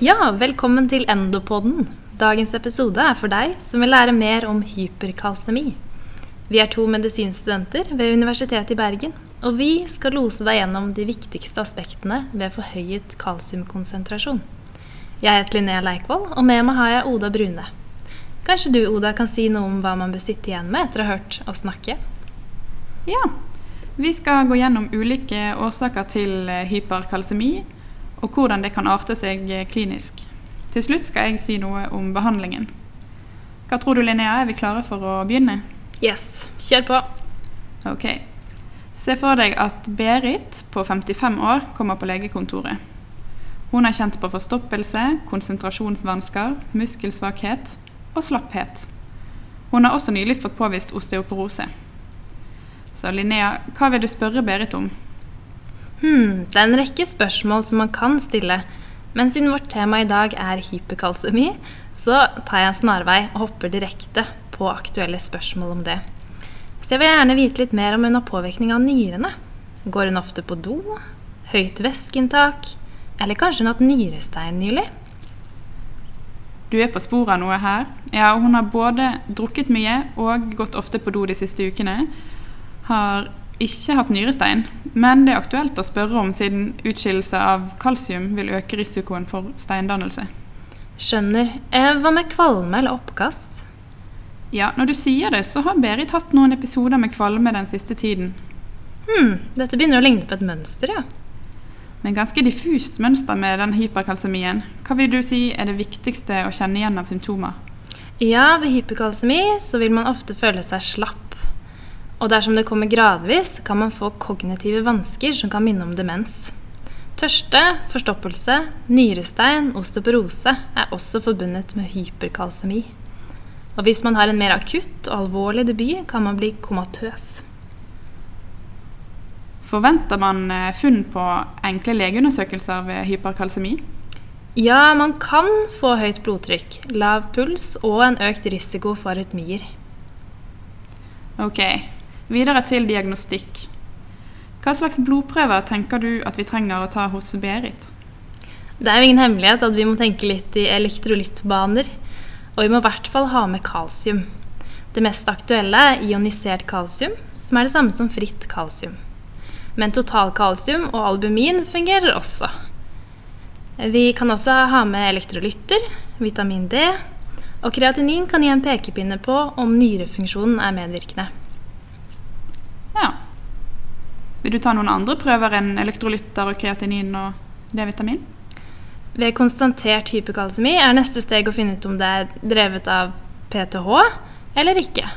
Ja, velkommen til Endopoden. Dagens episode er for deg som vil lære mer om hyperkalsemi. Vi er to medisinstudenter ved Universitetet i Bergen, og vi skal lose deg gjennom de viktigste aspektene ved forhøyet kalsiumkonsentrasjon. Jeg heter Linnea Leikvoll, og med meg har jeg Oda Brune. Kanskje du, Oda, kan si noe om hva man bør sitte igjen med etter å ha hørt oss snakke? Ja, vi skal gå gjennom ulike årsaker til hyperkalsemi, og hvordan det kan arte seg eh, klinisk. Til slutt skal jeg si noe om behandlingen. Hva tror du, Linnea? Er vi klare for å begynne? Yes, kjør på. Ok. Se for deg at Berit på 55 år kommer på legekontoret. Hun er kjent på forstoppelse, konsentrasjonsvansker, muskelsvakhet og slapphet. Hun har også nylig fått påvist osteoporose. Så Linnea, hva vil du spørre Berit om? Hmm, det er en rekke spørsmål som man kan stille. Men siden vårt tema i dag er hyperkalsemi, så tar jeg en snarvei og hopper direkte på aktuelle spørsmål om det. Så jeg vil gjerne vite litt mer om hun har påvirkning av nyrene. Går hun ofte på do? Høyt væskeinntak? Eller kanskje hun har hatt nyrestein nylig? Du er på sporet av noe her. Ja, Hun har både drukket mye og gått ofte på do de siste ukene. Har ikke hatt nyrestein, men det er aktuelt å spørre om siden utskillelse av kalsium vil øke risikoen for steindannelse. Skjønner. Eh, hva med kvalme eller oppkast? Ja, når du sier det, så har Berit hatt noen episoder med kvalme den siste tiden. Hm, dette begynner å ligne på et mønster, ja. Men ganske diffust mønster med den hyperkalsemien. Hva vil du si er det viktigste å kjenne igjen av symptomer? Ja, ved hyperkalsemi så vil man ofte føle seg slapp. Og dersom det kommer gradvis, kan man få kognitive vansker som kan minne om demens. Tørste, forstoppelse, nyrestein, osteoporose er også forbundet med hyperkalsemi. Og hvis man har en mer akutt og alvorlig debut, kan man bli komatøs. Forventer man eh, funn på enkle legeundersøkelser ved hyperkalsemi? Ja, man kan få høyt blodtrykk, lav puls og en økt risiko for rytmier. Ok, videre til diagnostikk. Hva slags blodprøver tenker du at vi trenger å ta hos Berit? Det er jo ingen hemmelighet at vi må tenke litt i elektrolyttbaner. Og vi må i hvert fall ha med kalsium. Det mest aktuelle er ionisert kalsium, som er det samme som fritt kalsium. Men totalkalsium og albumin fungerer også. Vi kan også ha med elektrolytter, vitamin D, og kreatinin kan gi en pekepinne på om nyrefunksjonen er medvirkende. Ja. Vil du ta noen andre prøver enn elektrolytter og kreatinin og D-vitamin? Ved konstatert hypokalsemi er neste steg å finne ut om det er drevet av PTH eller ikke.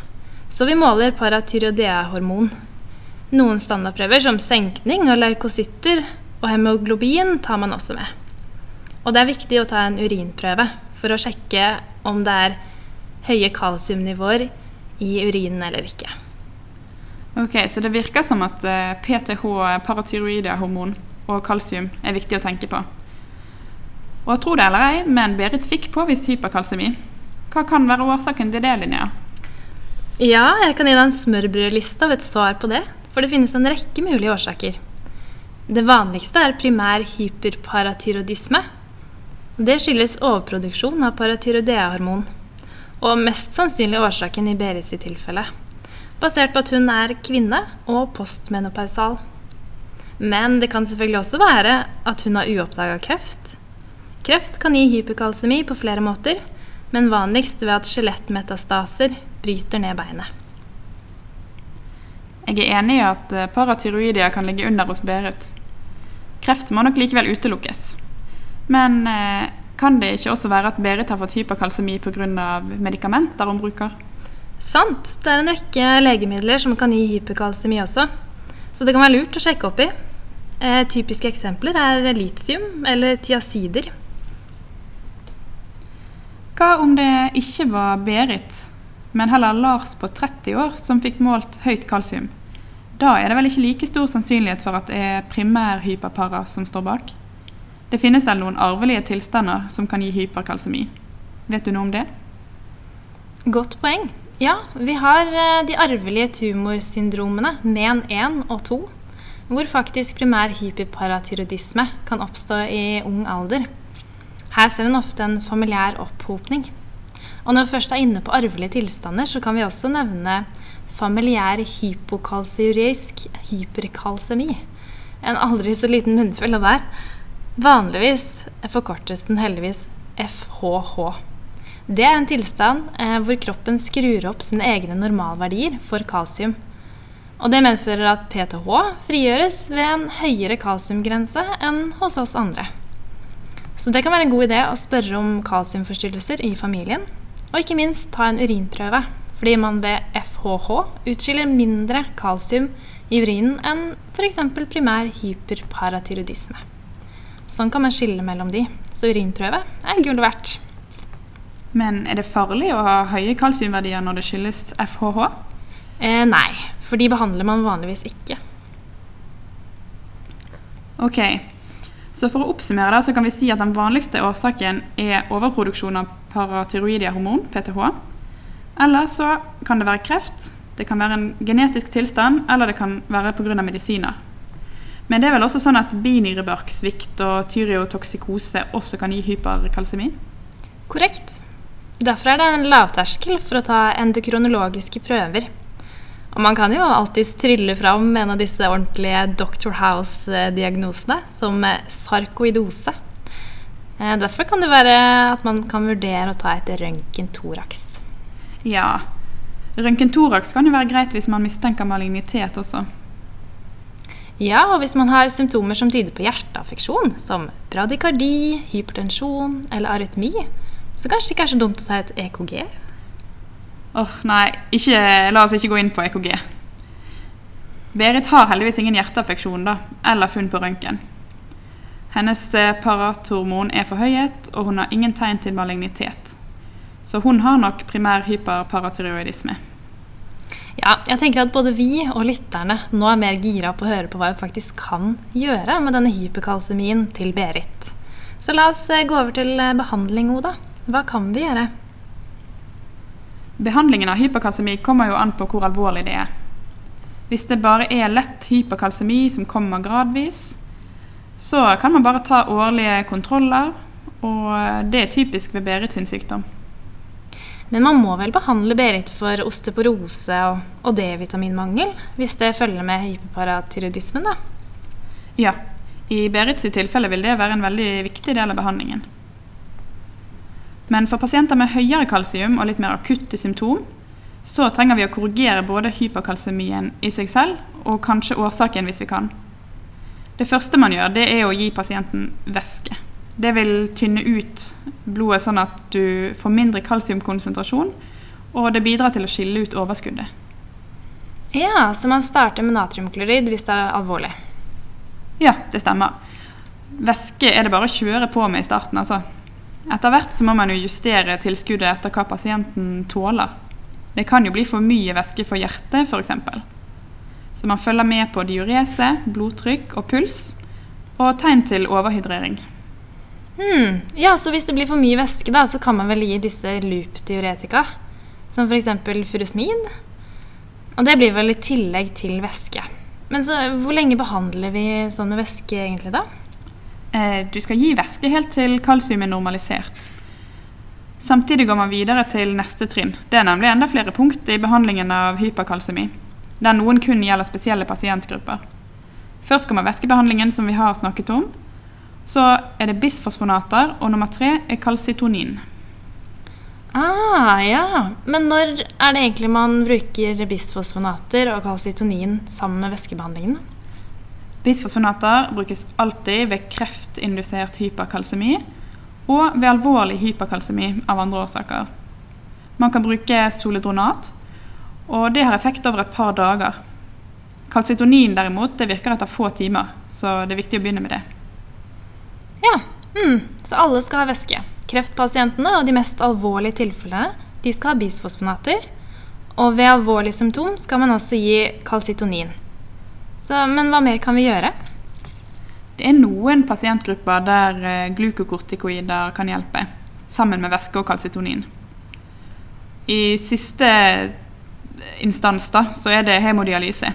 Så vi måler paratyroidea-hormon. Noen standardprøver som senkning og leukocytter og hemoglobin tar man også med. Og det er viktig å ta en urinprøve for å sjekke om det er høye kalsiumnivåer i urinen eller ikke. Ok, Så det virker som at PTH, paratyroidea-hormon og kalsium er viktig å tenke på. Og tro det eller ei, men Berit fikk påvist hyperkalsemi. Hva kan være årsaken til det, Linnea? Ja, jeg kan gi deg en smørbrødliste av et svar på det. For det finnes en rekke mulige årsaker. Det vanligste er primær hyperparatyrodisme. Det skyldes overproduksjon av paratyroidea-hormon. Og mest sannsynlig årsaken i Berits tilfelle. Basert på at hun er kvinne og postmenopausal. Men det kan selvfølgelig også være at hun har uoppdaga kreft. Kreft kan gi hyperkalsemi på flere måter, men vanligst ved at skjelettmetastaser bryter ned beinet. Jeg er enig i at eh, paratyroidia kan ligge under hos Berit. Kreft må nok likevel utelukkes. Men eh, kan det ikke også være at Berit har fått hyperkalsemi pga. medikamenter hun bruker? Sant. Det er en rekke legemidler som kan gi hyperkalsemi også. Så det kan være lurt å sjekke opp i. Eh, typiske eksempler er litium eller tiazider. Hva om det ikke var Berit, men heller Lars på 30 år som fikk målt høyt kalsium? Da er det vel ikke like stor sannsynlighet for at det er primærhyperpara som står bak? Det finnes vel noen arvelige tilstander som kan gi hyperkalsemi. Vet du noe om det? Godt poeng. Ja, vi har eh, de arvelige tumorsyndromene MEN1 og 2, hvor faktisk primær hyperparatyrodisme kan oppstå i ung alder. Her ser en ofte en familiær opphopning. Og når vi først er inne på arvelige tilstander, så kan vi også nevne familiær hypokalsiurisk hyperkalsemi. En aldri så liten munnfull, det der. Vanligvis forkortes den heldigvis FHH. Det er en tilstand eh, hvor kroppen skrur opp sine egne normalverdier for kalsium. Og det medfører at PTH frigjøres ved en høyere kalsiumgrense enn hos oss andre. Så det kan være en god idé å spørre om kalsiumforstyrrelser i familien, og ikke minst ta en urinprøve, fordi man ved FHH utskiller mindre kalsium i urinen enn f.eks. primær hyperparatyrodisme. Sånn kan man skille mellom de, så urinprøve er gull verdt. Men er det farlig å ha høye kalsiumverdier når det skyldes FHH? Eh, nei, for de behandler man vanligvis ikke. Ok, så For å oppsummere det, så kan vi si at den vanligste årsaken er overproduksjon av paratyroidiahormon, PTH. Eller så kan det være kreft, det kan være en genetisk tilstand, eller det kan være pga. medisiner. Men det er vel også sånn at binyrebarksvikt og tyriotoksikose også kan gi hyperkalsemi? Korrekt. Derfor er det en lavterskel for å ta endokronologiske prøver. Og man kan jo alltids trylle fram en av disse ordentlige Dr. House-diagnosene, som sarkoidose. Eh, derfor kan det være at man kan vurdere å ta et røntgen-thorax. Ja, røntgen-thorax kan jo være greit hvis man mistenker malignitet også. Ja, og hvis man har symptomer som tyder på hjerteaffeksjon, som bradykardi, hypertensjon eller arytmi, så kanskje det ikke er så dumt å ta et EKG? Åh, oh, Nei, ikke, la oss ikke gå inn på EKG. Berit har heldigvis ingen hjerteaffeksjon da, eller funn på røntgen. Hennes eh, parathormon er forhøyet, og hun har ingen tegn til malignitet. Så hun har nok primær hyperparatyroidisme. Ja, jeg tenker at både vi og lytterne nå er mer gira på å høre på hva vi faktisk kan gjøre med denne hyperkalsemien til Berit. Så la oss eh, gå over til eh, behandling, Oda. Hva kan vi gjøre? Behandlingen av hyperkalsemi kommer jo an på hvor alvorlig det er. Hvis det bare er lett hyperkalsemi som kommer gradvis, så kan man bare ta årlige kontroller, og det er typisk ved Berit sin sykdom. Men man må vel behandle Berit for osteoporose og, D-vitaminmangel hvis det følger med hyperparatyroidismen, da? Ja. I Berits tilfelle vil det være en veldig viktig del av behandlingen. Men for pasienter med høyere kalsium og litt mer akutte symptom, så trenger vi å korrigere både hyperkalsemien i seg selv og kanskje årsaken hvis vi kan. Det første man gjør, det er å gi pasienten væske. Det vil tynne ut blodet sånn at du får mindre kalsiumkonsentrasjon, og det bidrar til å skille ut overskuddet. Ja, så man starter med natriumklorid hvis det er alvorlig? Ja, det stemmer. Væske er det bare å kjøre på med i starten, altså. Etter hvert så må man jo justere tilskuddet etter hva pasienten tåler. Det kan jo bli for mye væske for hjertet f.eks. Så man følger med på diurese, blodtrykk og puls, og tegn til overhydrering. Hmm. Ja, så hvis det blir for mye væske, da, så kan man vel gi disse loop-diuretika, som f.eks. furusmin. Og det blir vel i tillegg til væske. Men så, hvor lenge behandler vi sånn med væske egentlig, da? Eh, du skal gi væske helt til kalsium er normalisert. Samtidig går man videre til neste trinn. Det er nemlig enda flere punkt i behandlingen av hyperkalsemi, der noen kun gjelder spesielle pasientgrupper. Først kommer væskebehandlingen, som vi har snakket om. Så er det bisfosfonater, og nummer tre er kalsitonin. Ah, ja. Men når er det egentlig man bruker bisfosfonater og kalsitonin sammen med væskebehandlingen? Bisfosfonater brukes alltid ved kreftindusert hyperkalsemi og ved alvorlig hyperkalsemi av andre årsaker. Man kan bruke soledronat, og det har effekt over et par dager. Kalsitonin derimot, det virker etter få timer, så det er viktig å begynne med det. Ja, mm. så alle skal ha væske. Kreftpasientene og de mest alvorlige tilfellene de skal ha bisfosfonater. Og ved alvorlige symptom skal man også gi kalsitonin. Så, men hva mer kan vi gjøre? Det er noen pasientgrupper der eh, glukokortikoider kan hjelpe, sammen med væske og kalsitonin. I siste instans da, så er det hemodialyse.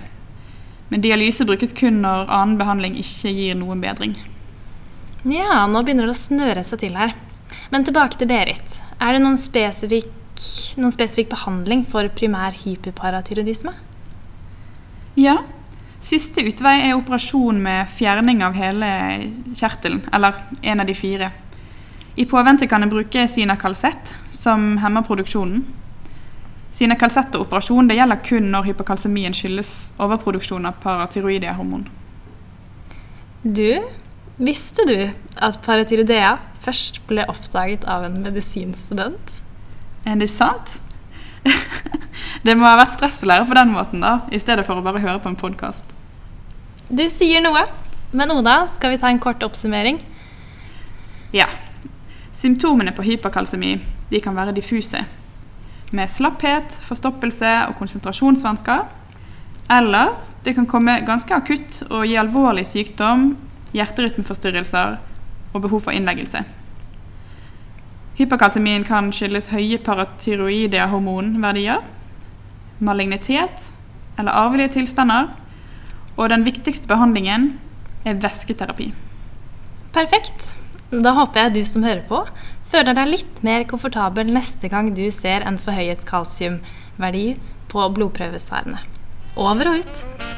Men dialyse brukes kun når annen behandling ikke gir noen bedring. Ja, nå begynner det å snøre seg til her. Men tilbake til Berit. Er det noen spesifikk, noen spesifikk behandling for primær hyperparathyroidisme? Ja. Siste utvei er operasjon med fjerning av hele kjertelen, eller en av de fire. I påvente kan en bruke Sinakalsett, som hemmer produksjonen. Sinakalsett-operasjon gjelder kun når hypokalsemien skyldes overproduksjon av paratyroidehormon. Du, visste du at paratyroidea først ble oppdaget av en medisinstudent? Er det sant? det må ha vært stress å lære på den måten, da, i stedet for å bare høre på en podkast. Du sier noe. Men Oda, skal vi ta en kort oppsummering? Ja. Symptomene på hyperkalsemi de kan være diffuse. Med slapphet, forstoppelse og konsentrasjonsvansker. Eller det kan komme ganske akutt og gi alvorlig sykdom, hjerterytmeforstyrrelser og behov for innleggelse. Hyperkalsemien kan skyldes høye paratyroide hormonverdier, malignitet eller arvelige tilstander. Og den viktigste behandlingen er væsketerapi. Perfekt. Da håper jeg du som hører på, føler deg litt mer komfortabel neste gang du ser en forhøyet kalsiumverdi på blodprøvesvarene. Over og ut.